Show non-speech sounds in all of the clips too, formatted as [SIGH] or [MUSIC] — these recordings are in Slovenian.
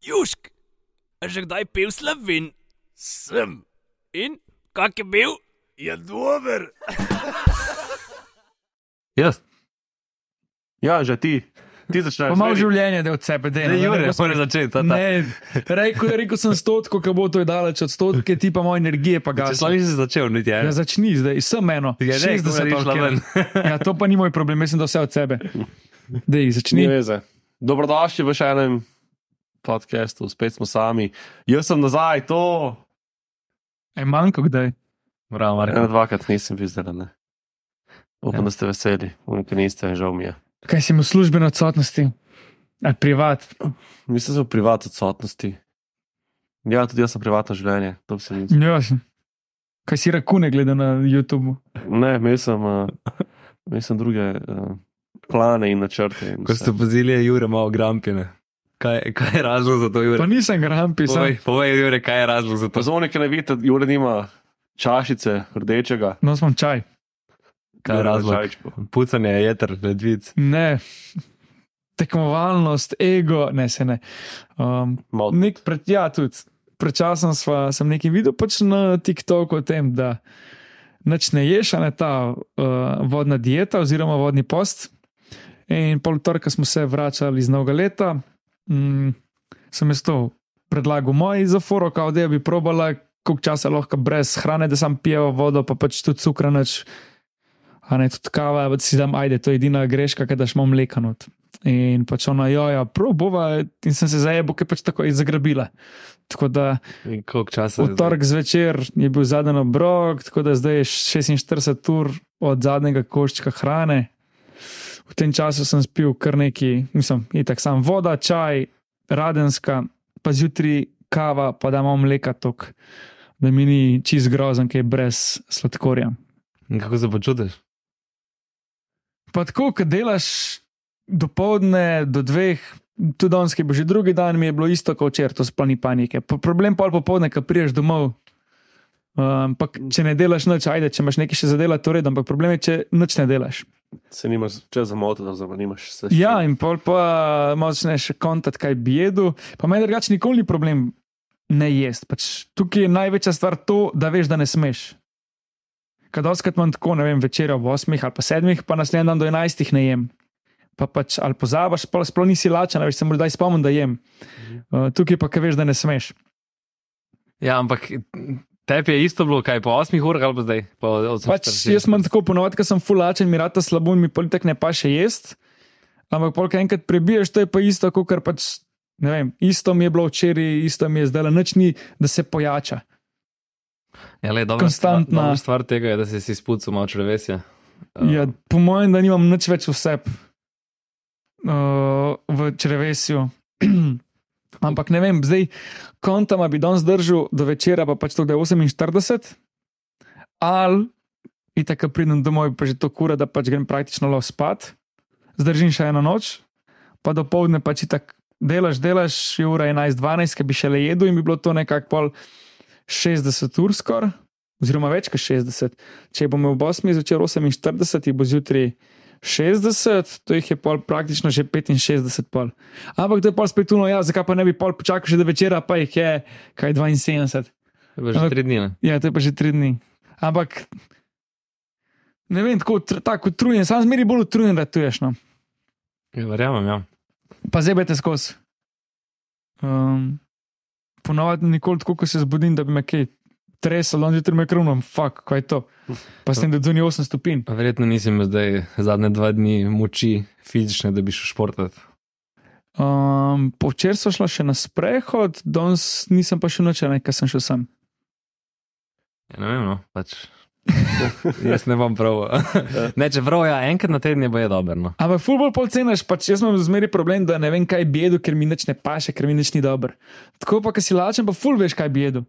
Južk, a že kdaj pil slovin? Sem. In kak je bil? Je dober. [LAUGHS] Jaz. Ja, že ti. Ti začneš. Malo Veri. življenja, da od sebe dela. Ne, Jure, moraš začeti. ta, ta. Ne, rekel, rekel sem stotko, ko bo to je daleč od stotke, ti pa moje energije pa ga. sploh nisi začel, niti Ja, en. začni zdaj, sem eno. Ja, ne, 60 ko boš šla ven. [LAUGHS] Ja, to pa ni moj problem, mislim, da vse od sebe. Dej, začni. Dobrodošli v še enem podkastu, spet smo sami. Jaz sem nazaj, to. E, manjko kdaj. Bravo, Marko. Dvakrat nisem videl, ne. Upam, Ja. da ste veseli, upam, niste, žal mi je. Kaj si mu službene odsotnosti? Ali privat? Mislim, da so privat odsotnosti. Ja, tudi jaz sem privatno življenje, to se mi zdi. Ja, sem. Kaj si rakune gleda na YouTubu? Ne, imel sem, uh, imel sem druge uh, plane in načrte. In Ko ste pozili, je Jure malo grampine. Kaj, kaj je razlog za to, Jure? Pa nisem grampi, Povej, sem. povej, Jure, kaj je razlog za to? Pozornike ne vidite, Jure nima čašice, rdečega. No, smo čaj. Kaj je razlog? Pucanje je jeter, ledvic. Ne. Tekmovalnost, ego, ne se ne. Um, Malo nek pred, ja, tudi. Pred časom sva, sem nekaj videl pač na TikToku o tem, da nič ne ješ, a ne ta uh, vodna dieta oziroma vodni post. In pol torka smo se vračali iz novega leta, mm, sem jaz to predlagal moj izoforo, kao da bi probala, koliko časa lahko brez hrane, da sam pijeva vodo, pa pač tudi cukra nič. A ne tudi kava, pa si dam, ajde, to je edina greška, kada šmo mleka not. In pač ona, jo, ja, probova, in sem se zajebo, ker pač tako je zagrabila. Tako da v torek zvečer je bil zadnji obrok, tako da zdaj je 46 ur od zadnjega koščka hrane. V tem času sem spil kar nekaj, mislim, itak sam voda, čaj, radenska, pa zjutraj kava, pa da imam mleka tok, da mi ni čist grozen, ki je brez sladkorja. In kako se počutiš? Pa tako, ko delaš do povdne, do dveh, tudi danes, ki bo že drugi dan, mi je bilo isto kot včeraj, to sploh ni panike. Po, problem pa je popovdne, ko priješ domov. Um, pa, če ne delaš noč, ajde, če imaš nekaj še za delati, to je redo, ampak problem je, če noč ne delaš. Se nimaš čez zamoto, da zdaj nimaš vse. Ja, in pol pa imaš še kontakt, kaj bi jedel. Pa meni drugače nikoli ni problem ne jesti. Pač, tukaj je največja stvar to, da veš, da ne smeš. Kad oskrat imam tako, ne vem, večer ob 8 ali pa 7, pa naslednji dan do 11 ne jem. Pa pač ali pozabiš, pa sploh nisi lačen, veš, se moraš daj spomniti, da jem. Uh, tukaj pa, kaj veš, da ne smeš. Ja, ampak tebi je isto bilo, kaj po 8 urah ali pa zdaj? Po, Pač, jaz imam tako ponovadi, ker sem fulačen, mi rata slabo in mi politik ne pa še jest. Ampak polk enkrat prebiješ, to je pa isto, kot pač. Ne vem, isto mi je bilo včeraj, isto mi je zdaj, nič ni, da se pojača. Ja, le, dobra, konstantna- stvar, dobra stvar tega je, da si si spucal malo črevesja. Uh. Ja, po mojem, da nimam nič več vse uh, v črevesju. [CLEARS THROAT] Ampak ne vem, zdaj kontama bi danes držal do večera, pa pač to, da je 48, ali tako pridem domov, pa že to kura, da pač grem praktično lo spat, zdržim še eno noč, pa do povdne pač tako delaš, delaš, je ura 11-12, ki bi še le jedel in bi bilo to nekako pol 60 ur skoraj. Oziroma več kot 60. Če bom v 8 zvečer 48, jih bo zjutraj 60, to jih je pol praktično že 65 pol. Ampak to je pol spet tuno, ja, zakaj pa ne bi pol počakal še do večera, pa jih je kaj 72. To je že Ampak- tri dni. Ne? Ja, to je pa že 3 dni. Ampak ne vem, tako, tako utrujen, sam zmeri bolj utrujen, da tuješ. No. Ja, verjamem, ja. Pa zebete skozi. Um, Ponovadi nikoli tako, ko se zbudim, da bi me kaj tresel, on zjutraj me krvno, fuck, kaj je to. Pa s tem, da zunaj 8 stopinj. A Verjetno nisem zdaj zadnje dva dni moči fizične, da bi šel športati. Um, Povčer so šla še na sprehod, danes nisem pa še noč, nekaj sem šel sem. Ja, ne vem, no, pač. [LAUGHS] jaz ne bom prav. [LAUGHS] ne, čeprav ja, enkrat na teden je bo je dobro. No. Ampak fulbol pol cenaš, pač jaz imam zmeri problem, da ne vem, kaj bi jedel, ker mi nič ne paše, ker mi nič ni dobro. Tako pa, ki si lačen, pa ful veš, kaj bi jedel.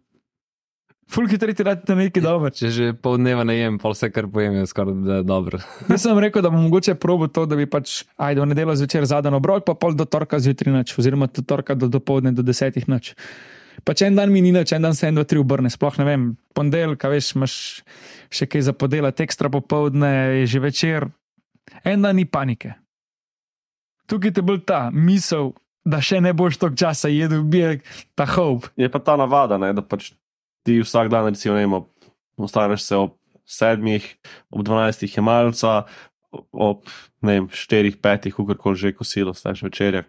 Ful hitri ti radi na nekaj dobro. Če že pol dneva ne jem, pol vse, kar pojem, je skoraj da je dobro. Jaz sem [LAUGHS] rekel, da bom mogoče probo to, da bi pač, ajde, v nedeljo zvečer zadano obrok, pa pol do torka zjutraj noč, oziroma do torka do dopoledne do desetih noč. Pač en dan mi ni noč, en dan se en, dva, tri obrne, sploh ne vem, ponedeljka, veš, imaš še kaj za podelati, ekstra popovdne, je že večer, en dan ni panike. Tukaj te bolj ta misel, da še ne boš toliko časa jedel, bi ta hope. Je pa ta navada, ne, da pač ti vsak dan, recimo, ne vem, ostaneš se ob sedmih, ob dvanajstih je malca, ob ne vem, štirih, petih, kakorkoli že kosilo, staješ večerja.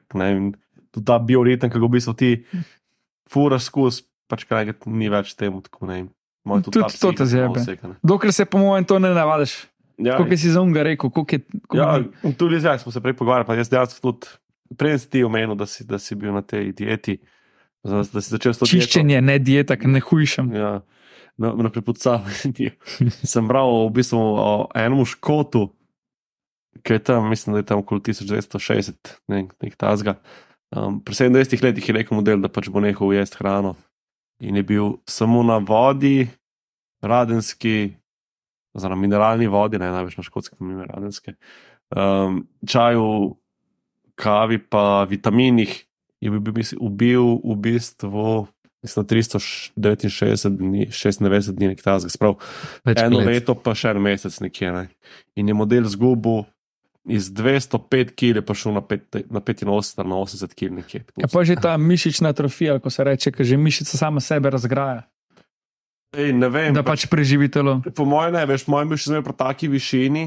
Tudi ta bioritem, ga v bistvu ti furaš skozi, pač kaj ni več temu, tako ne. Moj Tudi ta to te ne. Dokler se, po mojem, to ne navadiš. Ja, Kot si za unga rekel, koliko je. koliko Ja, tudi zdaj smo se prej pogovarjali, pa jaz dejansko tudi, prej si ti omenil, da si, da si bil na tej dieti, da, da si začel s to dieto. Čiščenje, ne dieta, ker ne hujšam. Ja, na, na prepucavanju. [LAUGHS] Sem bral v bistvu o enem škotu, ki je tam, mislim, da je tam okoli 1960, ne, nek tazga. Um, pri 27 letih je rekel model, da pač bo nehal jesti hrano. In je bil samo na vodi, radenski, oziroma mineralni vodi, ne največ na škotskem, radenske, um, čaju, kavi, pa vitaminih, je bil, ubil v bistvu mislim, 369 dni, 96 dni, nekaj takega, sprav. Več Eno let. leto, pa še en mesec nekje. Ne. In je model zgubil iz 205 kg, pa šel na, pet, na 85, na 80 kg nekje. Ja, pa že ta mišična atrofija, ko se reče, ker že mišica sama sebe razgraja, Ej, ne vem, da pač preživi telo po mojem ne, veš, moj bil še zmeraj pri taki višini.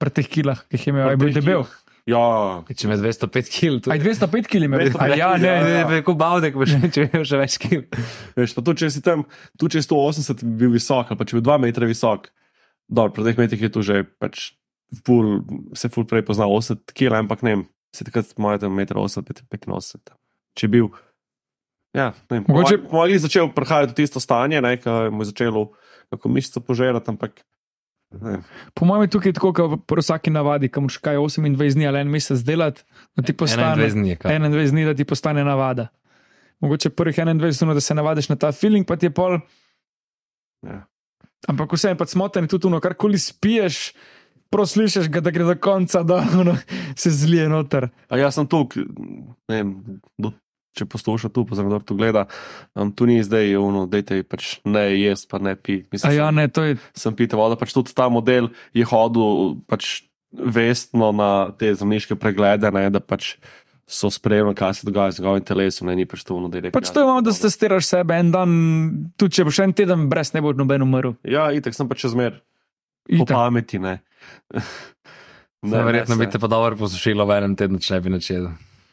pri teh kilah, ki jih je imel, je bil debel. kilah. Ja, Če me 205 kg, Aj 205 kg ima, 205 ja, ne, ja, ne, ja. ne. Kot bavdek, boš [LAUGHS] če imel še več kil. veš, pa tudi če si tam, tudi če si 180 bil visok, pa če bi 2 metra visok, dobro, pri teh metrih je tu že pač ful, se ful prej pozna 80 kg, ampak ne se takrat moje tam 1,80 m, 85. Če bil, ja, ne Mogoče- Mogoče je začel prihajati v tisto stanje, ne, ko mu je začelo kako mišico požerati, ampak. Po mojem je tukaj tako, kot pri vsaki navadi, kam moraš kaj 28 dni ali en mesec delati, da ti postane 21 dni, kaj? 21 dni, da ti postane navada. Mogoče prvih 21 dni, da se navadiš na ta feeling, pa ti je pol. Ja. Ampak vse je pa smoten, tudi ono, karkoli spiješ, prav slišiš ga, da gre do konca, da ono, se zlije noter. A jaz sem tu, ne vem, kdo, če posluša tu, pa kdo to gleda, um, tu ni zdaj, ono, dejte pač ne jesti, pa ne. A Mislim, ja, ne, to je. sem pite voda, pač tudi ta model je hodil pač vestno na te zemljiške preglede, ne, da pač so spremljali, kaj se dogaja z njegovim telesom, ne, ni pač to, ono, da je rekel. Pač to je malo, da testiraš sebe en dan, tudi če boš en teden brez, ne bo noben umrl. Ja, itek sem pač čez mer, po pameti, ne. [LAUGHS] Ne, verjetno bi te pa dobro posušilo v enem tednu, če ne bi načel.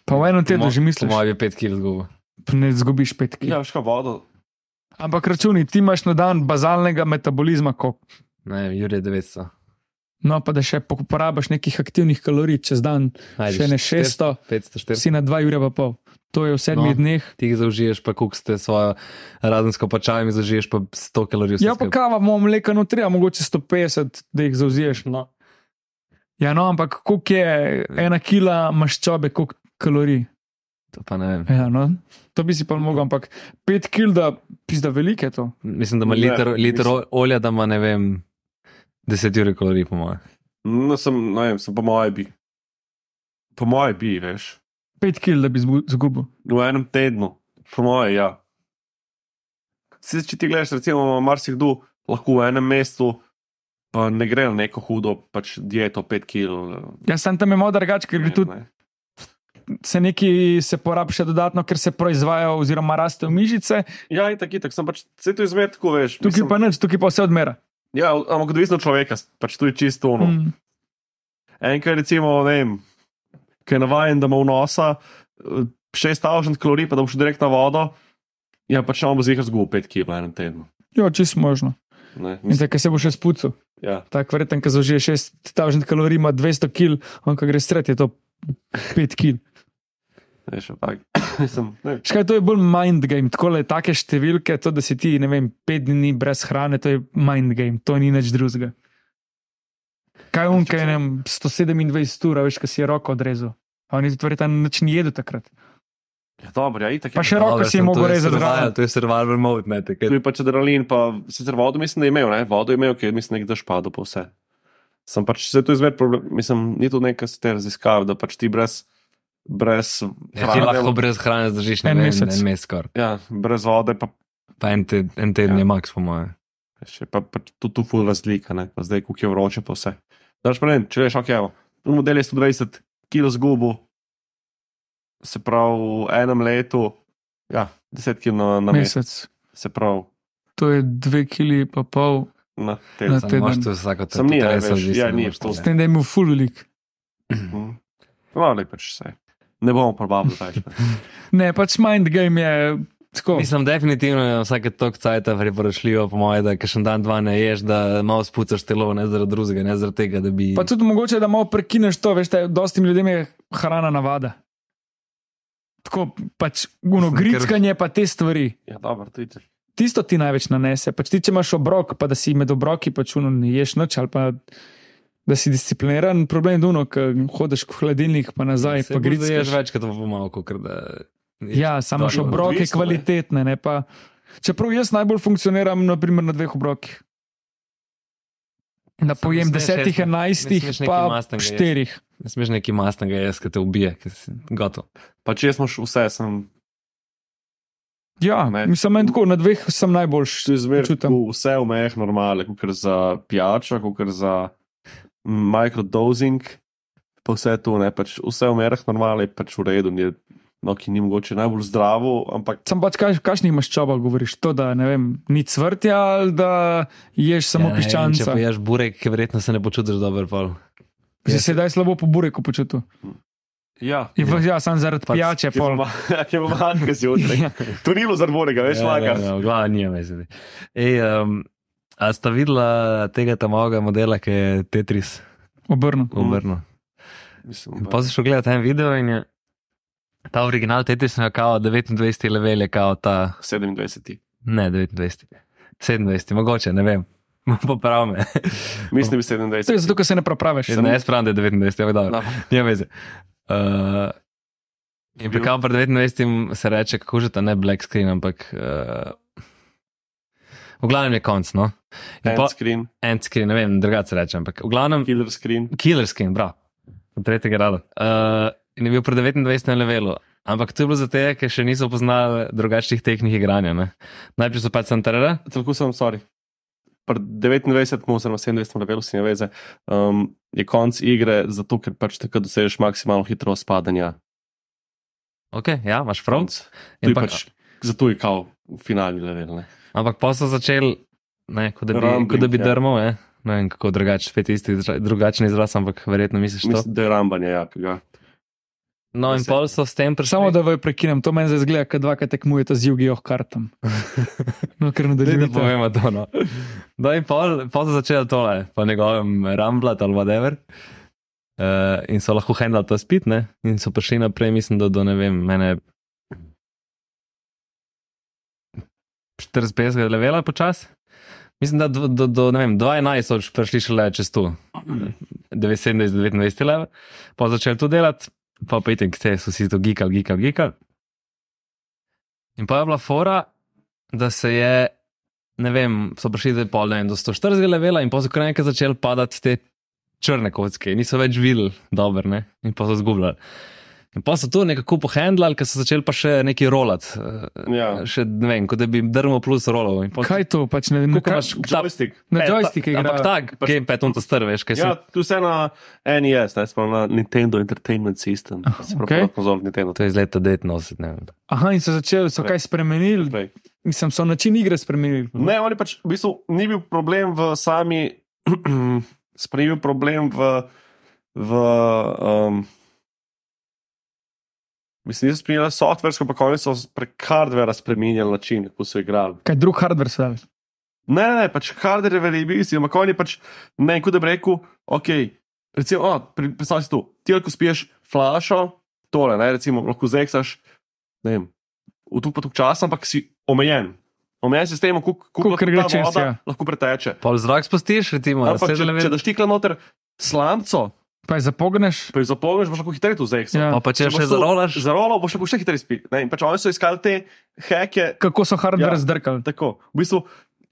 Pa v enem tednu že misliš, Moj bi 5 kg zgubil. ne zgubiš pet kg. Ja, veš kaj vodo. Ampak računi, ti imaš na dan bazalnega metabolizma, koliko. Ne, Jurje 900. No, pa da še porabiš nekih aktivnih kalorij čez dan, Najdeš še ne 600, 500, 400. si na 2 ure pa pol. To je v sedmih No. dneh. Ti jih zaužiješ, pa kuk ste svojo razensko pačajo in zaužiješ pa 100 kalorij. Ja, pa kava, imamo mleka notri, a mogoče 150, da jih zauziješ. No. Ja, no, ampak koliko je ena kila maščobe, koliko kalorij? To pa ne vem. Ja, no. To bi si pa mogel, ampak 5 kil, da pizda velike to. Mislim, da ima Ne, liter, liter mislim- olja, da ima ne vem, 10 ur kalorij, po mojem. No, sem, ne vem, sem po moje bi. Po moje bi, veš. 5 kil, da bi zbu- zgubil. V enem tednu, po moje, ja. Sicer, če ti gledaš, recimo, marsikdo lahko v enem mestu, pa ne gre na neko hudo pač dieto, 5 kg. Jaz sem tam malo drugače, ker gre tudi se neki se porabi še dodatno, ker se proizvajajo oziroma rastejo mišice, Ja, in tako, tako, sem pač, vse to izmed, tako veš. tukaj pa nič, tukaj pa vse odmera. Ja, ampak odvisno od človeka, pač tu je čisto ono. Mm. Enkrat, recimo, ne vem, ki je navaden, da ima v nosa eh, 6000 kalorij, pa da boš direkt na vodo, ja, pač bo zihar zgubil 5 kg v enem tednu. Jo, čist možno. Ne, In zdaj, ker se bo še spucu. ja. Tako verjetno, ker zaužije 6000 kalorij, ima 200 kil, on ko gre stret, je to 5 kil. Ne, še tak. [COUGHS] Mislim. Škaj, to je bolj mind game, tako le take številke, to, da si ti, ne vem, pet dni brez hrane, to je mind game, to ni nič drugega. Kaj je, ne vem, 127 ur, veš, kaj si je roko odrezal. A oni tudi verjetno nič ni jedel takrat. Ja, dobro, ja, itak. Pa je. še roko si je mogel to je rezati survival- zraven. To je survival mode, ne, Tu takrat. je pač adrenalin, pa sicer vodo mislim, da je imel, ne? vodo je imel, je mislim, nekaj špado po vse. Sem pač se tu izmed problem, mislim, ni tu neka ste raziskav, da pač ti brez, brez Ja, ti lahko brez hrane zdržiš ne En vem, mesec. En mesec ja, brez vode, pa Pa en, te, en teden Ja. je max, po mojem. še pa, pa tudi tu ful razlika, ne? pa zdaj, je vroče, pa vse. Daš pa ne, če veš, ok, evo, tu model je 120 kg zgubo, se pravi v enem letu, ja, 10 km na, na mesec, mesec. se pravi To je dve kili pa pol. na Na teden. teden. Moš to vsako Sem ni, a teleso veš, ja, ne ni, moreš to S to- tem, da je imel full velik. Mhm. No, ne pač vse. Ne bomo probabili več. ne. Pač mind game je tako. Mislim, definitivno je vsake tok cajt priporočljivo, po mojem, da še dan, dva ne ješ, da malo spucaš telo, ne zaradi drugega, ne zaradi tega, da bi. Pa tudi mogoče, da malo prekineš to, veš, da dostim ljudem je hrana navada. Tako pač grickanje, pa te stvari. Ja, dobro, je. Tisto ti največ nanese. Pač ti, če imaš obrok, pa da si med obroki pač uno ne ješ noč ali pa da si discipliniran, problem je duno, ker hodiš v hladilnik pa nazaj, Se pa da gricaš. ješ več, kot pa malo, ker da. Ja, samo še obroke odvisno, ne. kvalitetne, ne pa. Čeprav jaz najbolj funkcioniram naprimer, na dveh obrokih. Da Samo pojem desetih, enajstih, nekaj pa štirih. Ne smeš neki mastnega jesti, ki te ubije, ker si gotov. Pač jaz imaš vse, sem Ja, Ne. mislim, meni tako, na dveh sem najboljši. še zmeraj Čutim. vse v mejah normale, kot za pijačo, kot za microdosing, pa vse to, ne, pač vse v mejah normale je pač v redu, ni, no, ki ni mogoče najbolj zdravo, ampak Sam pač, kaj, kakšnih maščobah govoriš? To, da ne vem, ni cvrtja ali da ješ samo ja, piščanca. Če poješ burek, verjetno se ne počutiš dobro. Pol. Si se sedaj slabo po bureku počutil. ja. Ja, ja sam zaradi Pač, pijače. Ki pol. ima, ki ima manjka zjutraj. Ja. To ni bilo zarvorega, veš, ja, laga. ja, Glava ni mesec. Ej, um, a sta videla tega tamovega modela, ki je Tetris Obrno. obrnil? Mislim, Pa si šel gledati en video in je ta original Tetris je kao 29 level, je kao ta, 27. ne 29, 27, mogoče, ne vem. [LAUGHS] Poprav me. Mislim, da To je 27. zato, ker se ne praviš. Ne, jaz pravim, da je 29, ampak dobro. Nima veze. Uh, in pri kam pri 29 se reče, kako že ta ne black screen, ampak uh, v glavnem je konc, no. In End po- screen, End screen, ne vem, drugače se reče, ampak v glavnem killer screen. killer screen, prav, od tretjega rada. Uh, in je bil pri 29 levelu. Ampak to je bilo zato, ker še niso poznali drugačnih tehnik igranja. Ne? Najprej so pač sem terera, Tako sem, sorry. Pri 29, oziroma 27 levelu si ne veze, um, je konc igre, zato ker pač takrat dosežeš maksimalno hitrost padanja. ok, ja, imaš je pa- Pač, zato je kao finalni level. Ne? Ampak pa so začeli, ne, kot da bi, Rambling, kot da bi ja. drmal, ne, ne vem kako drugače, spet isti, drugačen izraz, ampak verjetno misliš to. Mislim, da je rambanje, ja, ki ga. No, in pol so s tem prišli. Samo da vaju prekinem, to meni zdaj zgleda, kot dvakrat tekmujete z Jugijo kartam. [LAUGHS] No, ker Daj, da nadaljujete. povemo to. No. No, in pol, pol so začeli tole, po njegovem ramblat ali whatever. Uh, in so lahko handlali to spit, ne? in so prišli naprej, mislim, da do ne vem, mene 45 levela počasi. Mislim, da do, do, do vem, 2-11 so prišli šele čez tu, 29-29 level, pa začeli to delati, pa pa itek, te so si to gikali, gikali, gikali. In pa je bila fora, da se je, ne vem, so prišli do pol, ne vem, do 140 levela in pa so kar nekaj začeli padati te črne kocke, niso več videli dobro, ne, in pa so zgubljali. In pa so to nekako pohendlali, ker so začeli pa še neki rolati. Ja. Še ne vem, kot da bi drmo plus. In pol- Kaj je to? Pač ne vem, kaj, imaš ta- Joystick. na Ne, joystick ta- Ampak tak, gamepad, on to strv, veš, kaj Ja, se. tu vse na NES, ne spomnim na Nintendo Entertainment System. Se okej. okay. konzol Nintendo. To je iz leta 89, ne vem. Aha, in so začeli, so kaj spremenili. Prej. Mislim, so način igre spremenili. Ne, oni pač, v bistvu, ni bil problem v sami, [CLEARS THROAT] bil problem v, v um, mislim, niso spremenili softversko, ampak oni so prek hardvera spremenili način, kako so igrali. Kaj drug hardware se da. Ne, ne, ne pač hardware je verjetno, ampak oni pač, ne, kot da bi rekel, ok, recimo, oh, predstavljaj si tu, ti lahko spiješ flašo, tole, ne, recimo, lahko zeksaš, ne vem, v tu pa tu časa, ampak si omejen. Omejen si s tem, koliko Kolikor gre čez, ja. lahko preteče. Pol zrak spustiš, recimo, Ampak, če, 7 če daš tikla noter slamco, Pa je zapogneš. pa jo zapogneš, boš lahko hitreje tu zeksal. Ja. Pa, pa če Če še zarolaš, Zarolo boš lahko še hitreje spil. Ne, in pač oni so iskali te heke, Kako so hardware Ja. zdrkali? tako. V bistvu,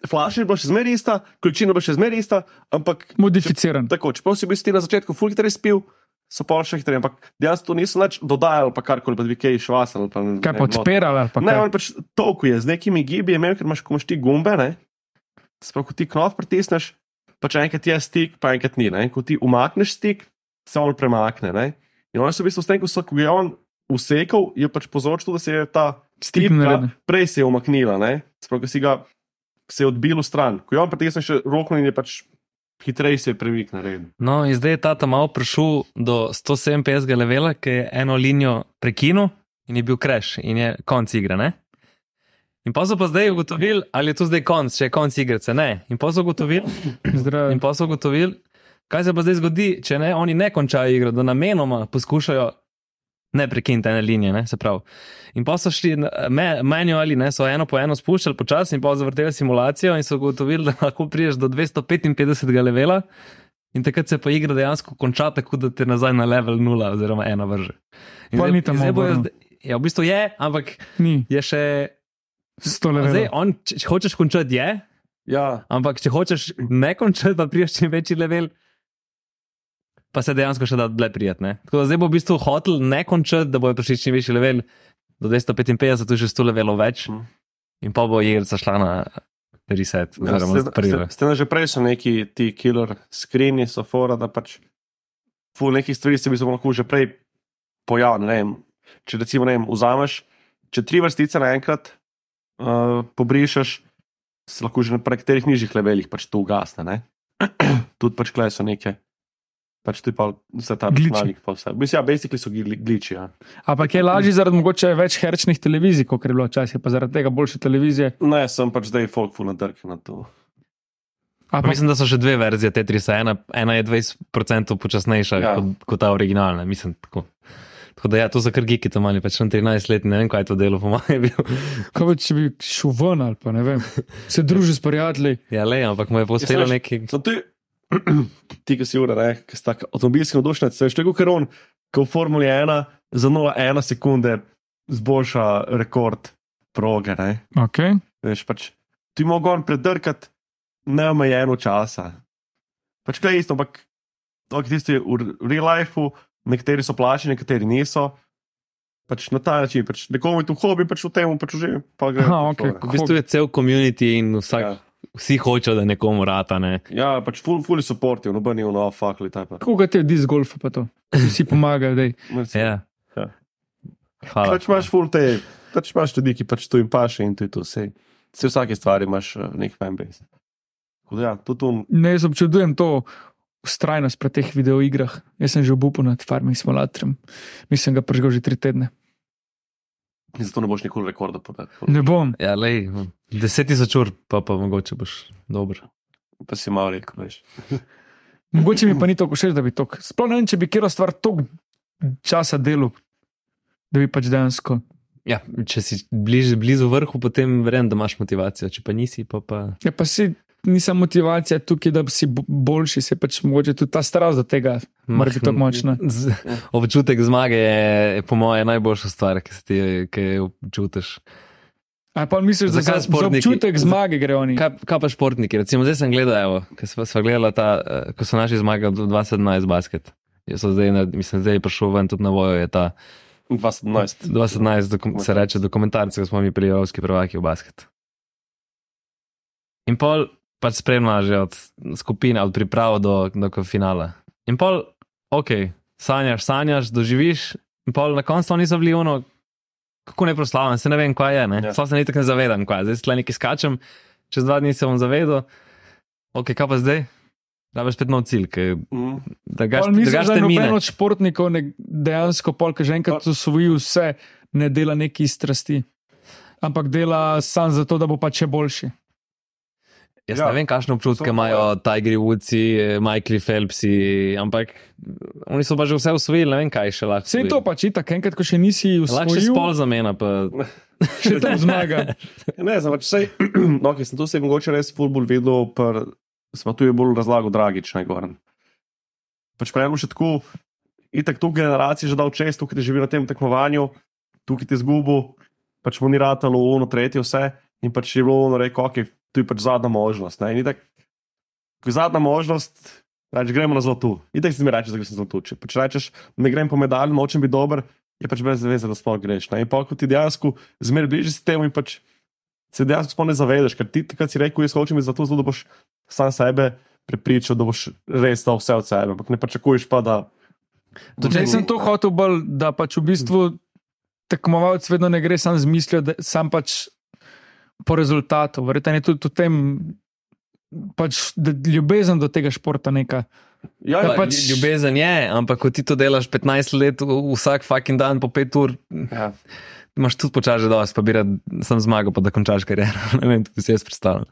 flaša je bila še zmeraj ista, količina je bila še zmeraj ista, ampak Modificiran. tako, čeprav si bil ti na začetku full hitreje spil, so pa še hitreje, ampak dejansko to niso nič dodajali, pa karkoli, pa bi kaj švasali. Pa, Kaj pa ne, not. odpirali? ali pa Ne, kaj? on pač toliko je, z nekimi gibi je imel, ker imaš, ko imaš ti gumbe, ne? Sprav, ko ti knov pritisneš, pač enkrat je stik, pa enkrat ni, ne? Ko ti umakneš stik, se on premakne, ne? In oni so v bistvu s tem, ko so, ko je on usekal, je pač povzročil, da se je ta Stik tipka naredil. prej se je umaknila? Sprav, ko si ga se je odbil v stran. Ko je on pritisnil še roko in je pač hitreje se je premik naredil. No, in zdaj je ta tam malo prišel do 157 levela, ki je eno linijo prekinil in je bil crash in je konc igre. Ne? In pa so pa zdaj ugotovili, ali je to zdaj konc, če je konc igrice. Ne. In pa so ugotovili, in pa so ugotovili, kaj se pa zdaj zgodi, če ne, oni ne končajo igro, da namenoma poskušajo ne prekiniti ene linije, ne, se pravi. In pa so šli, me, manuali, ne, so eno po eno spuščali počasi in pa zavrteli simulacijo in so ugotovili, da lahko priješ do 255 levela. In takrat se pa igra dejansko konča tako, da te nazaj na level 0 oziroma 1 vrže. In Pol zdaj- ni tam zdaj zdaj- Ja, v bistvu je, ampak Ni, je še. sto Zdaj, level. on, če, če hočeš končati, je, Ja, ampak če hočeš ne končati, pa priješ čim večji level, pa se dejansko še da dlje prijetne. Tako da zdaj bo v bistvu hotel ne končati, da bojo prišli čim večji level, do 255, tu že 100 levelov več, Mhm. in pa bo igrica šla na reset, ja oziroma ste, prvi. ste, ste že prej so neki ti killer skrini, so fora, da pač ful nekih stvari se bi se lahko že prej pojavili. Če recimo ne vem, vzameš, če tri vrstice naenkrat uh, pobrišeš, se lahko že na nekaterih nižjih levelih pač to ugasne. ne. [CLEARS THROAT] Tudi pač klej so neke. Pač ti pa vse ta Glitchi. računalnik. Mislim, ja, basically so gli- glitchi, ja. Ampak je lažje zaradi mogoče več herčnih televizij, kot je bilo včasih, pa zaradi tega boljše televizije. Ne, sem pač zdaj folk ful nadrk na to. A Pa pa, mislim, da so še dve verzije Tetrisa. Ena, ena je 20% počasnejša Ja. kot, kot ta originalna. Mislim, tako. tako da ja, to so kar giki, to mali, pač sem 13 let, ne vem, kaj je to delo, po mojem je bil. kaj pa, če bi šel ven ali pa ne vem, se družil s prijatelji. Ja, le, ampak mu je pospelo veš, neki. Ti, ki si ura, ne, ki si tak avtomobilski navdušenec, veš, tako ker on, ko v Formuli 1 za 0,1 sekunde zboljša rekord proge, ne. Okay. Veš, pač, ti mogo on predrkati neomejeno časa. Pač kaj je isto, ampak to, ki tisti v real lifeu, nekateri so plačeni, nekateri niso. Pač na ta način, pač nekomu je tu hobi, pač v tem, pač že pa gre. Aha, okej. V bistvu je cel community in vsak, Ja. Vsi hočejo, da nekomu rata. Ne. Ja, pač full, fully supportive, noben je v no, fuck ali tako. Kako ga te disc golfa pa to? Vsi pomagajo, da Ja. Ja. Hvala. Pač imaš full te, pač imaš ljudi, ki pač tu jim paše in to je to vse. Vse vsake stvari imaš uh, nek fanbase. Ja, tudi tu, ne jaz občudujem to ustrajnost pri teh videoigrah. Jaz sem že obupal nad farming simulatorjem. Mislim, ga prežgal že tri tedne. Zato ne boš nikoli rekorda podal. Ne bom. Ja, lej, 10 tisoč ur, pa, pa mogoče boš dober. Pa si malo rekel, veš. [LAUGHS] Mogoče mi pa ni tako všeč, da bi to. Sploh ne vem, če bi kjer stvar toliko časa delal, da bi pač dejansko. Ja, če si bliž, blizu vrhu, potem verjamem, da imaš motivacijo, če pa nisi, pa pa. Ja, pa si nisem motivacija tukaj, da bi si bo- boljši, se pač mogoče tudi ta starost do tega. Mora biti tako močna. [LAUGHS] Z, občutek zmage je, po mojem, najboljša stvar, ki se ti ki jo občutiš. A pa misliš, da za, za športniki- občutek zmage gre oni? Kaj, kaj pa športniki? Recimo, zdaj sem gledal, evo, ko sva, sva gledala ta, eh, ko so naši zmagali 2017 basket. Jaz sem zdaj, na- mislim, zdaj je prišel ven tudi na vojo, je ta 2017. 2017, dokum, se reče dokumentarci, ko smo mi bili evropski prvaki v basket. In pol pač spremlja že od skupine, od priprav do, do finala. In pol, ok, sanjaš, sanjaš, doživiš, in pol na koncu to niso bili ono, kako ne proslavljam, se ne vem, kaj je, ne. Ja. Sploh se niti ne zavedam, kaj je. Zdaj tle nekaj skačem, čez dva dni se bom zavedel, ok, kaj pa zdaj? Da boš spet nov cilj, ki Mm. Pol drugač misliš, drugač da te noben od športnikov ne, dejansko, polk že enkrat usvojil vse, ne dela neki strasti, ampak dela sam zato, da bo pač še boljši. Jaz Ja. ja. ne vem, kakšne občutke imajo Tigri Woodsi, Michael Phelpsi, ampak oni so pa že vse usvojili, ne vem, kaj še lahko. Vse je to pač itak, enkrat, ko še nisi Lahko še usvojil, spol zamena, pa še tam zmaga. [LAUGHS] Ne, znam, pač sej, [CLEARS THROAT] no, ki sem tu se mogoče res fulbol videl, pa smo tu je bolj razlagal Dragič, ne govorim. Pač prejmo še tako, itak tu generacije že dal čest, tukaj ti živi na tem tekmovanju, tukaj ti zgubo, pač mu ni ratalo ono, tretje vse in pač je bilo ono reko, ok, tu je pač zadnja možnost. Ne, in itak, ko je zadnja možnost, reč, gremo na zlato. Itak si mi rečeš, da greš na zlato. Če pač rečeš, ne grem po medalju, nočem biti dober, je pač brez veze, da sploh greš. Ne? In pa, ko ti dejansko zmeraj bližje si temu in pač se dejansko sploh ne zavedaš, ker ti takrat si rekel, jaz hočem biti zato, zato, da boš sam sebe prepričal, da boš res dal vse od sebe, ampak ne pričakuješ pa, da. Če sem to hotel bolj, da pač v bistvu tekmovalec vedno ne gre sam z mislijo, da sam pač po rezultatu. Verjetno je tudi v tem, pač, da ljubezen do tega športa neka. Ja, Ja, pač-. Ljubezen je, ampak ko ti to delaš 15 let, vsak fucking dan po 5 ur, ja. imaš tudi počasi dosti, pa bi rad sem zmagal, pa da končaš kariero. [LAUGHS] ne vem, tudi si jaz predstavljam.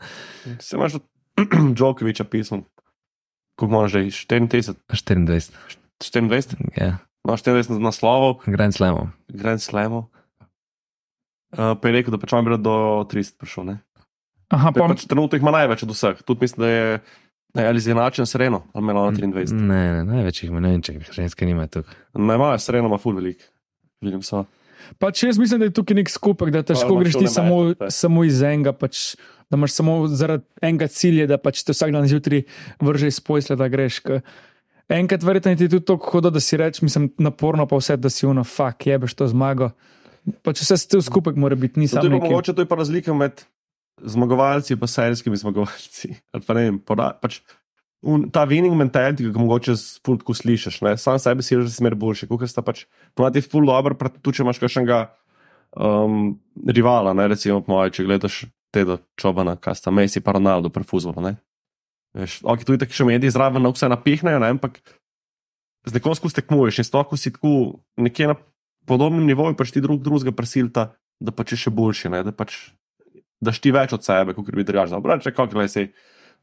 Se imaš od [CLEARS THROAT] Džokoviča pismo. Koliko moraš že? 34, 24, 24? ja, No, 24 naslovov, Grand Slamov. Grand Slamov. Uh, pa je rekel, da pač ima do 30 prišel. Ne? Aha, Pa pa, pač trenutno jih ima največ od vseh. Tudi mislim, da je ne, ali izenačen s Reno, ali ima Mm. 23. Ne, ne, največ jih ima, ne vem, če jih ženske nimajo tukaj. Ne, ima s Reno, ima full velik. Vidim so. pač jaz mislim, da je tukaj nek skupek, da težko greš ti samo, samo iz enega. Pač, Da imaš samo zaradi enega cilja, da pač te vsak dan zjutraj vrže iz posla, da greš. Ke Enkrat verjetno ti je tudi tako hudo, da si rečeš, mislim, naporno pa vse, da si uno, fuck, jebeš to zmago. Pač vse ste skupaj mora biti, ni samo mogoče to je pa razlika med zmagovalci in serijskimi zmagovalci. Ali pa ne vem, poda, pač, un, ta winning mentality, ki ga mogoče spultko slišiš, ne? sam sebi si reče, da si mer boljši, kot sta pač, ponati je full dobro, tudi če imaš kakšnega um, rivala, ne recimo moje, če gledaš teda čobana, kaj sta Messi pa Ronaldo pri fuzbolu, ok, tu je tako še mediji zraven, na vse napihnejo, ne, ampak z nekom skozi tekmuješ in s to, ko si tako nekje na podobnem nivoju, pač ti drug drugega prisilta, da pač je še boljši, ne, da pač daš ti več od sebe, kot bi drugače. Pravi, kako si.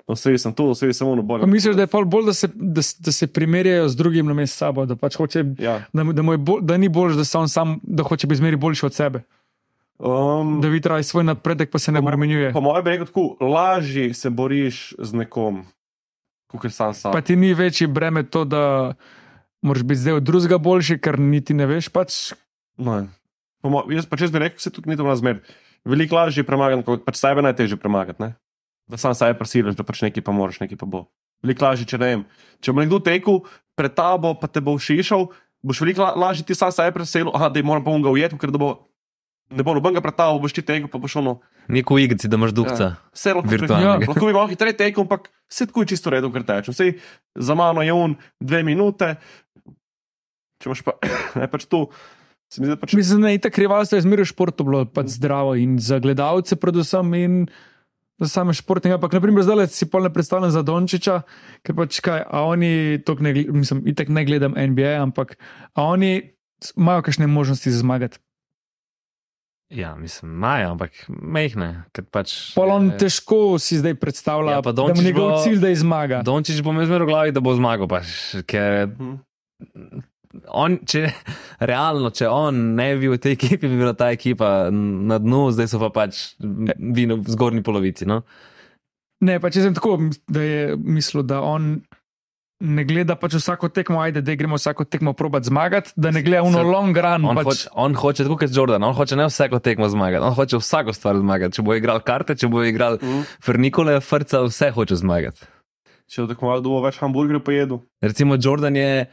No, vse sem tu, vse sem ono bolj. Misliš, da je bolj, da se, da, da se primerjajo z drugim na mestu sabo, da pač hoče, Ja. da, da, je bolj, da ni bolj, da, se on sam, da hoče biti zmeri boljši od sebe, Um, da vidi raje svoj napredek, pa se ne Po mo- bremenjuje. po mojem bi rekel tako, lažje se boriš z nekom, kot sam sam. Pa ti ni večji breme to, da moraš biti zdaj od drugega boljši, ker niti ne veš. Pač, No, po mo, jaz pa če bi rekel, se tukaj ni to razmer. Veliko lažje je premagati, kot pač sebe najtežje premagati. Ne? Da sam sebe prisiliš, da pač nekaj pa moraš, nekaj pa bo. Veliko lažje, če ne vem. Če bo nekdo tekel pred tabo, pa te bo šišal, boš veliko la, lažje ti sam sebe preselil, aha, da moram pa unga ujeti, ker bo. Ne bo nobenega pred tabo, boš ti tekel, pa boš ono. Neko igrici, da imaš duhca. Ja. Vse lahko Virtualnega. Ja, [LAUGHS] lahko bi malo hitreje tekel, ampak vse tako je čisto v redu, ker tečem. Vse za mano je un dve minute, če imaš pa [COUGHS] ne pač to. Se mi zdi, da pač mislim, da je tako rivalstvo je zmeraj v športu bilo pač zdravo in za gledalce, predvsem in za same športnike. Ampak, naprimer, zdaj si pol ne predstavljam za Dončiča, ker pač kaj, a oni, tok ne, mislim, itek ne gledam NBA, ampak oni imajo kakšne možnosti za zmagati. Ja, mislim, imajo, ampak mehne. ker Pač, Pol on eh, težko si zdaj predstavlja, Ja, da mu Dončić njegov bo- cilj, da zmaga. Dončić bo imel zmeraj v glavi, da bo zmagal. Pač, ker Hm. On, če, [LAUGHS] realno, če on ne bi bil v tej ekipi, bi bila ta ekipa na dnu, zdaj so pa pač vi na zgornji polovici. No? Ne, pa če sem tako, da je mislil, da on ne gleda pač vsako tekmo, ajde, da gremo vsako tekmo probat zmagati, da ne gleda uno long run. On, Pač, hoče, on hoče, tako kot Jordan, on hoče ne vsako tekmo zmagati, on hoče vsako stvar zmagati. Če bo igral karte, če bo igral Hm. Fernikole, Frca, vse hoče zmagati. če bo tekmoval, da bo več hamburgerjev pojedel. Recimo Jordan je,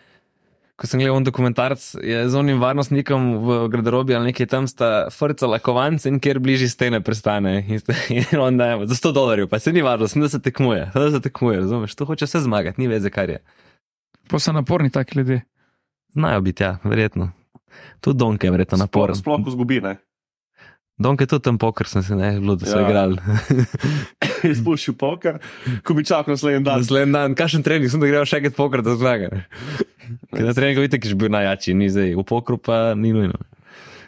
ko sem gledal on dokumentarc, je z onim varnostnikom v garderobi ali nekaj tam sta frca lakovanc in kjer bližje stene prestane. In, ste, [LAUGHS] in on daje za 100 dolarjev, pa se ni važno, sem da se tekmuje, da se tekmuje, razumeš, to hoče vse zmagati, ni veze, kar je. pa so naporni taki ljudje. Znajo biti, ja, verjetno. Tudi Donke je verjetno naporen. Sploh, sploh ko zgubi, ne. Donke je tudi tam poker, sem se ne, bilo, da so Ja. igrali. [LAUGHS] Izpuščil poker, ko bi čakal naslednji dan. Naslednji dan, kakšen trening, sem da grejo še enkrat poker, da zmaga. Ker na treningu vidite, ki je bil najjači, ni zdaj, v pokru pa ni nujno.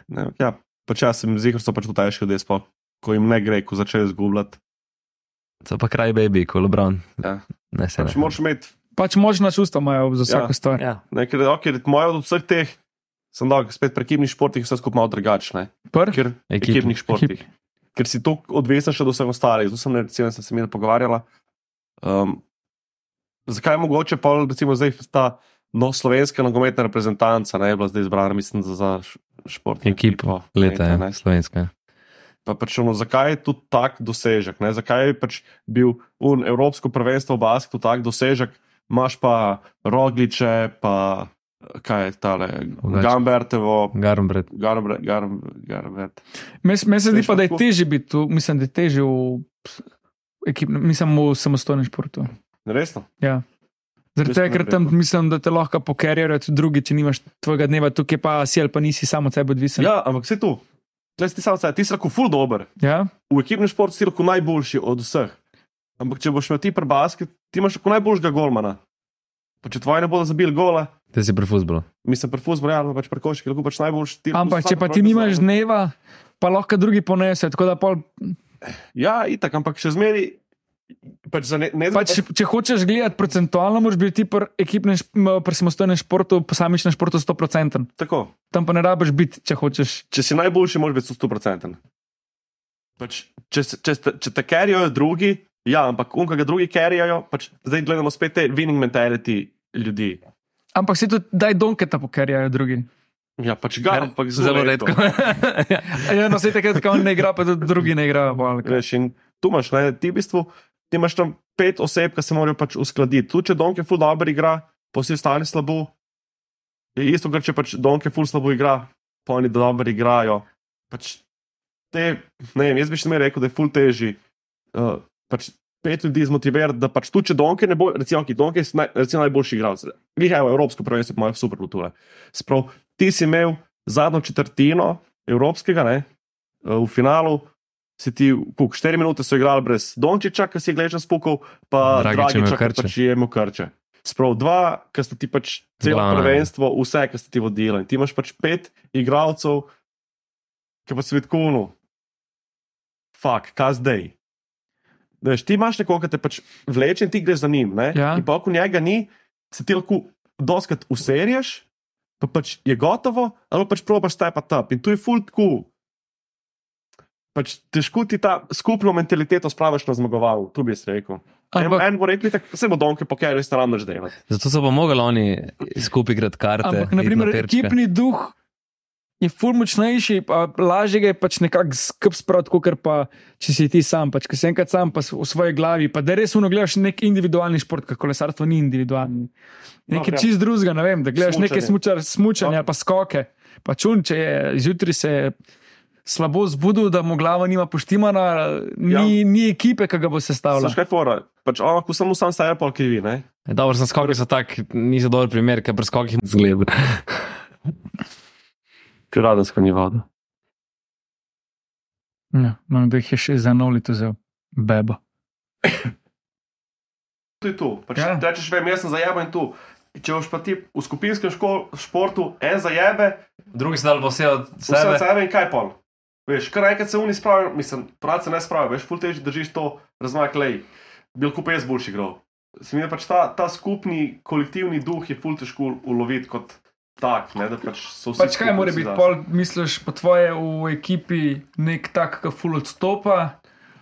Ne, ja, počasi sem zihar, so pač to težko, sploh, ko jim ne gre, ko začnejo izgubljati. To pa kraj baby, ko Lebron. Ja. Ne, se Pač ne. moraš imeti Pač močna čustva imajo za vsako Ja. stvar. Ja. Ne, ker okay, moje od vseh teh, sem dal spet pri ekipnih športih, vse skupaj malo drugačne. Prv, Ker Ekip- ekipnih športih. Ker si to odvesen še do vseh ostalih. Tu sem recimo, sem se mi pogovarjala. Um, zakaj je mogoče pa recimo zdaj ta no, slovenska nogometna reprezentanca ne je bila zdaj izbrana, mislim, za, za športno Ekipo leta, ne? ja, slovenska. Pa pač ono, zakaj je tu tak dosežek? Ne? Zakaj je pač bil un Evropsko prvenstvo v basketu tak dosežek, imaš pa Rogliče, pa kaj je tale. Gambertevo, Garmbred. Garbert, Garbert. Meni me se zdi pa, da je težje biti tu, mislim, da je težje v ekipnem, mislim, v samostojnem športu. Resno? Ja. Zaradi tega, ker tam mislim, da te lahko pokerjajo tudi drugi, če nimaš tvojega dneva, tukaj pa si ali pa nisi samo od sebe odvisen. Ja, ampak vse tu. Tle si ti sam sebe, ti si lahko full dober. Ja? V ekipnem športu si lahko najboljši od vseh. Ampak če boš imel ti pri basket, ti imaš lahko najboljšega golmana. Pa če tvoji ne bodo zabili gola, Te si pri futbolu. mislim, pri futbolu, ja, ali pa pač pri koški, lahko pač najboljši ti. Ampak če pa ti nimaš dneva, pa lahko drugi ponesejo. Da pol, Ja, itak, ampak še zmeri. Pač ne, ne pa če, če hočeš gledati procentualno, moraš biti ti pri ekipnem, pri samostojnem športu, posamičnem športu 100%. tako. Tam pa ne rabiš biti, če hočeš. Če si najboljši, moraš biti 100%. Pač, če, se- če, ste- če te kerijo drugi, ja, ampak unka ga drugi kerijajo, pač zdaj gledamo spet te winning mentality ljudi. Ampak si tudi, daj donketa pokerjajo drugi. Ja, pač ga, ampak Zelo redko. [LAUGHS] Ja, no, se takrat, ko on ne igra, pa tudi drugi ne igrajo. tu imaš, ne, ti v bistvu, ti imaš tam pet oseb, ki se morajo pač uskladiti. Tu, če Donke ful dobro igra, pa vsi ostali slabo. Je isto, kot če pač Donke ful slabo igra, pa oni dobro igrajo. Pač te, ne vem, jaz bi še zmeraj rekel, da je ful teži. Uh, pač pet ljudi zmotivirati, da pač tu, če Donke ne bo, recimo, ki Donke je naj, recimo najboljši igralec. Vihajo Evropsko prvenstvo, imajo super kulture. Sprav, ti si imel zadnjo četrtino Evropskega, ne, uh, v finalu, si ti, kuk, 4 minute so igrali brez Dončiča, ki si je gležen spukal, pa Dragiča, ki pač je imel krče. Sprav dva, ki sta ti pač celo Glavna, ja. prvenstvo, vse, ki sta ti vodili. In ti imaš pač pet igralcev, ki pa si vidkunu. Fak, kaj zdaj? Veš, ti imaš nekoga, ki te pač vleče in ti greš za njim. ne? Ja. In pa, ko njega ni, se ti lahko doskrat userješ, pa pač je gotovo, ali pa pač probaš stepati up. In tu je full cool. Pač težko ti ta skupno mentaliteto spraviš na zmagoval, tu bi jaz rekel. En, Ampak, en bo rekel, da se bo donke pokeril, sta ravno že delati. Zato so pa mogli oni skupaj igrati karte. ampak naprimer, ekipni duh je ful močnejši, pa lažje ga je pač nekako skrb spraviti, kot pa če si ti sam. Pač, ko si enkrat sam pa v svoji glavi, pa da res uno gledaš nek individualni šport, ker kolesarstvo ni individualni. Nekaj No, ja. čist drugega, ne vem, da gledaš Smučanje. neke smučar, smučanja No. ali pa skoke. Pa čun, če je zjutraj se je slabo zbudil, da mu glava nima poštimana, ni, ja. ni ekipe, ki ga bo sestavljala. Znaš kaj fora? Pač on lahko samo sam sebe pol krivi, ne? Ja, Dobro, sem skoki so tak, niso dober primer, ker pri skokih zgleda. [LAUGHS] Ker radensko ni voda. Ja, no, da jih je še za noli to vzel, beba. To je tu. Pač Ja. ja. Rečeš, vem, jaz sem zajeban tu. Če boš pa ti v skupinskem škol, športu en zajebe, Drugi se dal bo vse od vse od sebe in kaj pol. Veš, kar enkrat se oni spravijo, mislim, prav se ne spravijo, veš, ful teži držiš to razmak lej. Bil kup jaz boljši igral. Se mi je pač ta, ta skupni kolektivni duh je ful težko uloviti kot tak, ne, da pač so vsi. Pač kaj mora biti, pol, misliš, po tvoje v ekipi nek tak, ki ful odstopa,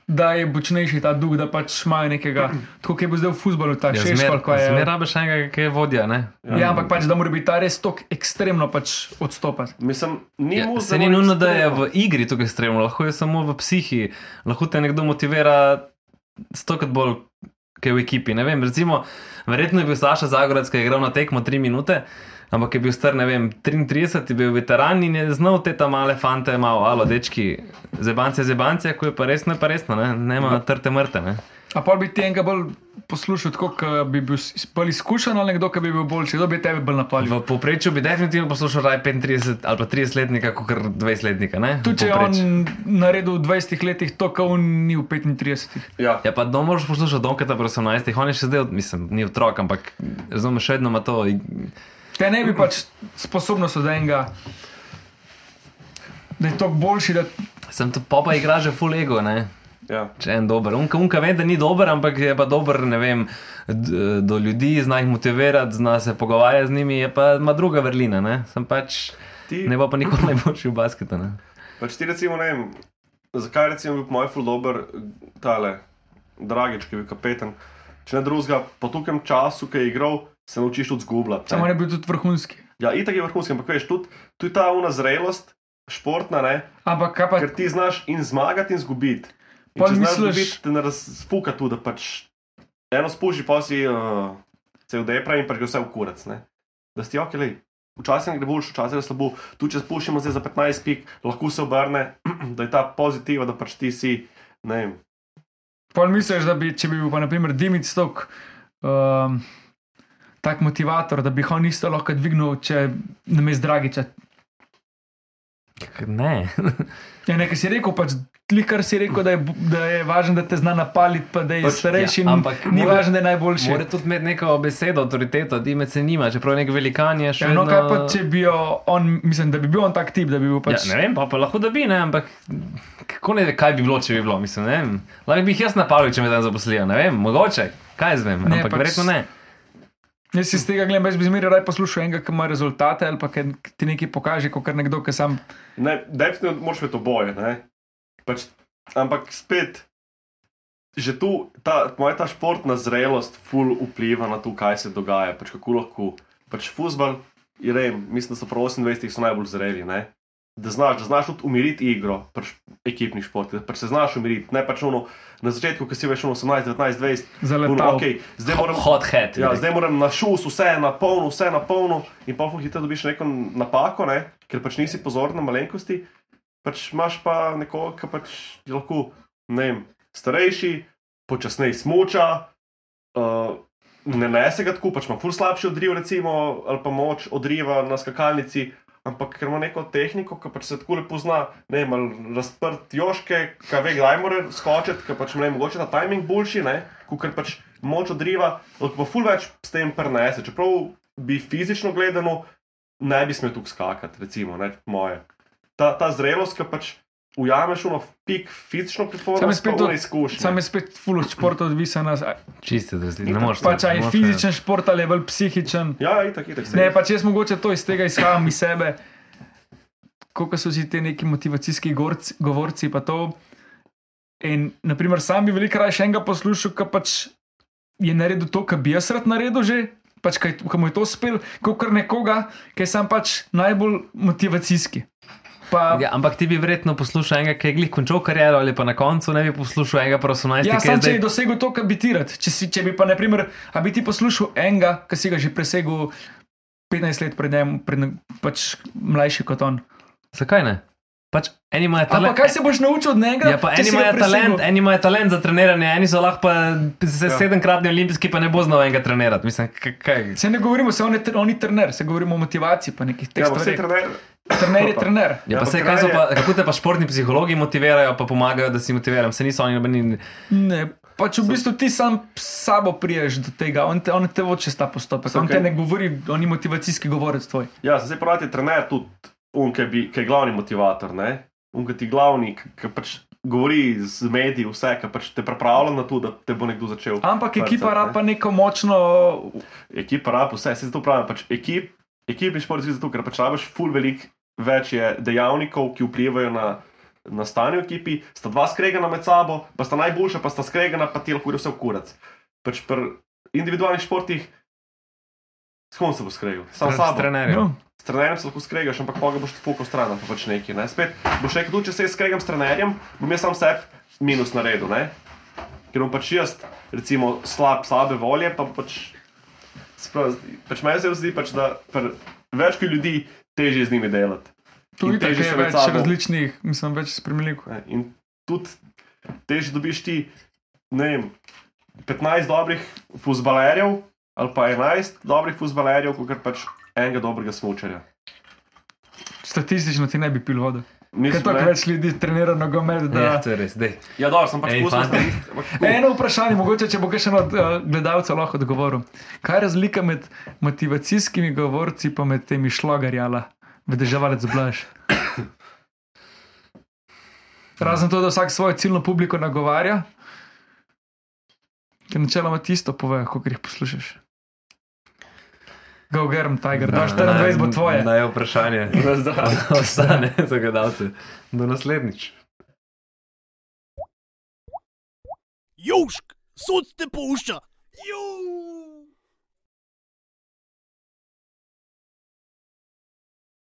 da je močnejši ta duh, da pač imajo nekega, tako kot je bil zdaj v futbalu, ta Ja, šeš, zmer, ko je. zmer rabiš enega, ki je vodja, ne? Ja, ampak pač, da mora biti ta res tok ekstremno pač odstopati. Mislim, ni Ja, mu se ni nujno, da je v igri tukaj ekstremno, lahko je samo v psihi, lahko te nekdo motivira stokrat bolj, kot je v ekipi. Ne vem, recimo, verjetno je bil Saša Zagorec, ki je igral na tekmo 3 minute. Ampak je bil star, ne vem, 33, je bil veteran in je znal te tam male fante, malo, alo, dečki, zebance, zebance, ko je pa resno, je pa resno, ne, nema trte mrte, ne. A pa bi ti enega bolj poslušal, tako kot bi bil bolj izkušen ali nekdo, ki bi bil boljši, kdo bi tebe bolj napalil. V povprečju bi definitivno poslušal raje 35 ali pa 30 letnika, kot 20 letnika, ne. Tudi če je on naredil v 20 letih to, kar on ni v 35. Ja. Ja, pa da moraš poslušati Donkata pri 18, on je še zdaj, mislim, ni otrok, ampak razumeš, še vedno ima to. Te ne bi pač sposobnost od enega, da je to boljši, da Sem tu popa igra že full ego, ne. Ja. Če je en dober. Unka, unka ve, da ni dober, ampak je pa dober, ne vem, do ljudi, zna jih motivirati, zna se pogovarjati z njimi, je pa ima druga vrlina, ne. Sem pač, Ti, ne bo pa nikoli najboljši v basketu, ne. pač ti recimo ne vem, zakaj recimo po moj ful dober tale, Dragič, ki je bil kapetan. Če ne drugega, po tukem času, ki je igral, se naučiš tudi zgubljati. samo ne. bi bil tudi vrhunski. Ja, itak je vrhunski, ampak veš, tudi tu je ta una zrelost, športna, ne, Ampak kaj pa ker ti znaš in zmagati in zgubiti. In Pol če znaš misliš- zgubiti, te ne razfuka tu, da pač eno spuži, pa si uh, se vdepra in pač ga vse v kurac. Ne. Da si ti ok, lej. Včasih gre boljš, včasih je slabo. Tu če spuščamo zdaj za 15 pik, lahko se obrne, [CLEARS THROAT] da je ta pozitiva, da pač ti si, ne vem, Pol misliš, da bi, če bi bil pa naprimer Dimic tok, um, tak motivator, da bi on isto lahko dvignil, če na mest Dragiča. Ne. [LAUGHS] Ja, nekaj si rekel, pač kar si rekel, da je, da je važno, da te zna napaliti, pa da je Pač, pač, starejši. ja, Ja, ampak ni mora- važno, da je najboljši. Mora tudi imeti neko besedo, avtoriteto, ti med se nima, čeprav nek velikan je še. Ja, no, vedno- kaj pa če bi on, mislim, da bi bil on tak tip, da bi bil pač. Ja, ne vem, pa, pa lahko da bi, ne, ampak kako ne ve, kaj bi bilo, če bi bilo, mislim, ne vem. Lahko bi jih jaz napadel, če me tam zaposlijo, ne vem, mogoče, kaj jaz vem, Ne, ampak pač- verjetno ne. Jaz iz tega gledam, jaz bi zmeraj rad poslušal enega, ki ima rezultate ali pa ki ti nekaj pokaže, kot nekdo, ki sam. Ne, definitivno moraš imeti oboje. ne. Pač, ampak spet, že tu, ta, moja ta športna zrelost, ful vpliva na to, kaj se dogaja. Pač kako lahko, pač futbol, mislim, da so prav 28, so najbolj zreli. Ne? Da znaš, da znaš tudi umiriti igro, pač ekipni šport, da pač se znaš umiriti. Ne pač ono, na začetku, ko si veš, ono 18, 19, 20, Zaletal. ono, okay, zdaj moram. Hot hat. Ja, zdaj moram na šus, vse na polno, vse na polno, in pa hitro dobiš neko napako, ne? ker pač nisi pozoren na malenkosti. Pač imaš pa nekoga, ki pač je lahko ne vem, starejši, počasneje smoča, uh, ne nese ga tako, pač ima ful slabši odriv, recimo, ali pa moč odriva na skakalnici. Ampak ker ima neko tehniko, ki pač se tako lepo zna, ne vem, razprt joške, ki ve, kdaj mora skočiti, ki pač ne mogoče ta timing boljši, ne, ker pač moč odriva, lahko pa ful več s tem prenese. Čeprav bi fizično gledano, ne bi smel tukaj skakati, recimo, ne, moje. Ta, ta zrelost, ki pač ujameš v pik fizično Sam je spet to- one izkušnje. Sam je spet full od športa odvisen. a- Čiste, da ne moreš. Pač je fizičen šport ali je bolj psihičen. Ja, itak, itak. Ne, pač jaz mogoče to iz tega izhajam iz sebe, koliko so si ti neki motivacijski gorci, govorci. pa to. In, naprimer, sam bi veliko raje še enega poslušal, ki pač je naredil to, kar bi jaz rad naredil že. Pač, kaj, kaj mu je to uspel, kot kar nekoga, ki je sam pač najbolj motivacijski. Pa, Ja, ampak ti bi verjetno poslušal enega, ki je glih končal kariero, ali pa na koncu ne bi poslušal enega pro 18. Ja, ki je sam če je zdaj... dosegel to, kar bi ti rad. Če, si, če bi pa, na primer, a bi ti poslušal enega, ki si ga že presegel 15 let pred njim, pred, pač mlajši kot on. Zakaj ne? Pač eni imajo Ampak talent. kaj se boš naučil od njega? Ja, pa eni imajo talent, eni imajo talent za treniranje, eni so lahko pa se- Ja. sedemkratni olimpijski, pa ne bo znal enega trenirati. Mislim, kaj. Se ne govorimo, se on je, tre- on je trener, se govorimo o motivaciji, pa nekih teh Ja, ampak vse stvareh. trener. Trener je trener. Ja, Ja, pa pa se, kaj so pa, kako te pa športni psihologi motivirajo, pa pomagajo, da si motiviram. Se niso oni nobeni. Ne, pač v bistvu ti sam s sabo priješ do tega, on te, on te vodi čez ta postopek. Samo On te ne govori, on je motivacijski govorec tvoj. Ja, zdaj pravi trener tudi, on, ki, bi, ki je glavni motivator, ne? On, ki ti glavni, ki, pač govori z mediji, vse, ki pač te pripravlja na to, da te bo nekdo začel. Ampak Vrcat, ekipa ne. rab pa neko močno. Ekipa rab, vse, se zato pravim, pač ekip, ekipni šport je zato, ker pač rabiš ful velik, več je dejavnikov, ki vplivajo na, na stanje v ekipi, sta dva skregana med sabo, pa sta najboljša, pa sta skregana, pa ti lahko gre vse v kurac. Pač pri individualnih športih, s kom se bo skregal? Sam s sabo. trenerjem. No, trenerjem se lahko skregaš, ampak pa ga boš tako stran, pa pač neki. Ne? Spet boš rekel, tudi če se jaz skregam s trenerjem, bom jaz sam sebi minus naredil. Ne? Ker bom pač jaz, recimo, slab, slabe volje, pa pač. Sprav, pač meni se zdi, pač, da več kot ljudi težje z njimi delati. tu In je težje več sabo- različnih, mislim, več spremljivk. Ne? In tudi težje dobiš ti, ne vem, 15 dobrih fuzbalerjev ali pa 11 dobrih fuzbalerjev, kot pač enega dobrega smočarja. Statistično ti ne bi pil vodo. Ker Mislim, tako več ljudi trenira nogomet. Da... Ja, to je res. Dej. Ja, dobro, sem pač Ej, poslušal tako. Eno vprašanje, mogoče če bo še od uh, gledalcev lahko odgovoril. Kaj je razlika med motivacijskimi govorci in med temi šlogarjala, vedeževalec blaž? Razen to, da vsak svojo ciljno publiko nagovarja, ker načeloma tisto povejo, kot jih poslušaš. Go, Germ, Tiger, daš 24 bo tvoje. Naj vprašanje. [LAUGHS] [LAUGHS] Ostane za gledalce. Do naslednjič. Južk, sod te pušča. Južk.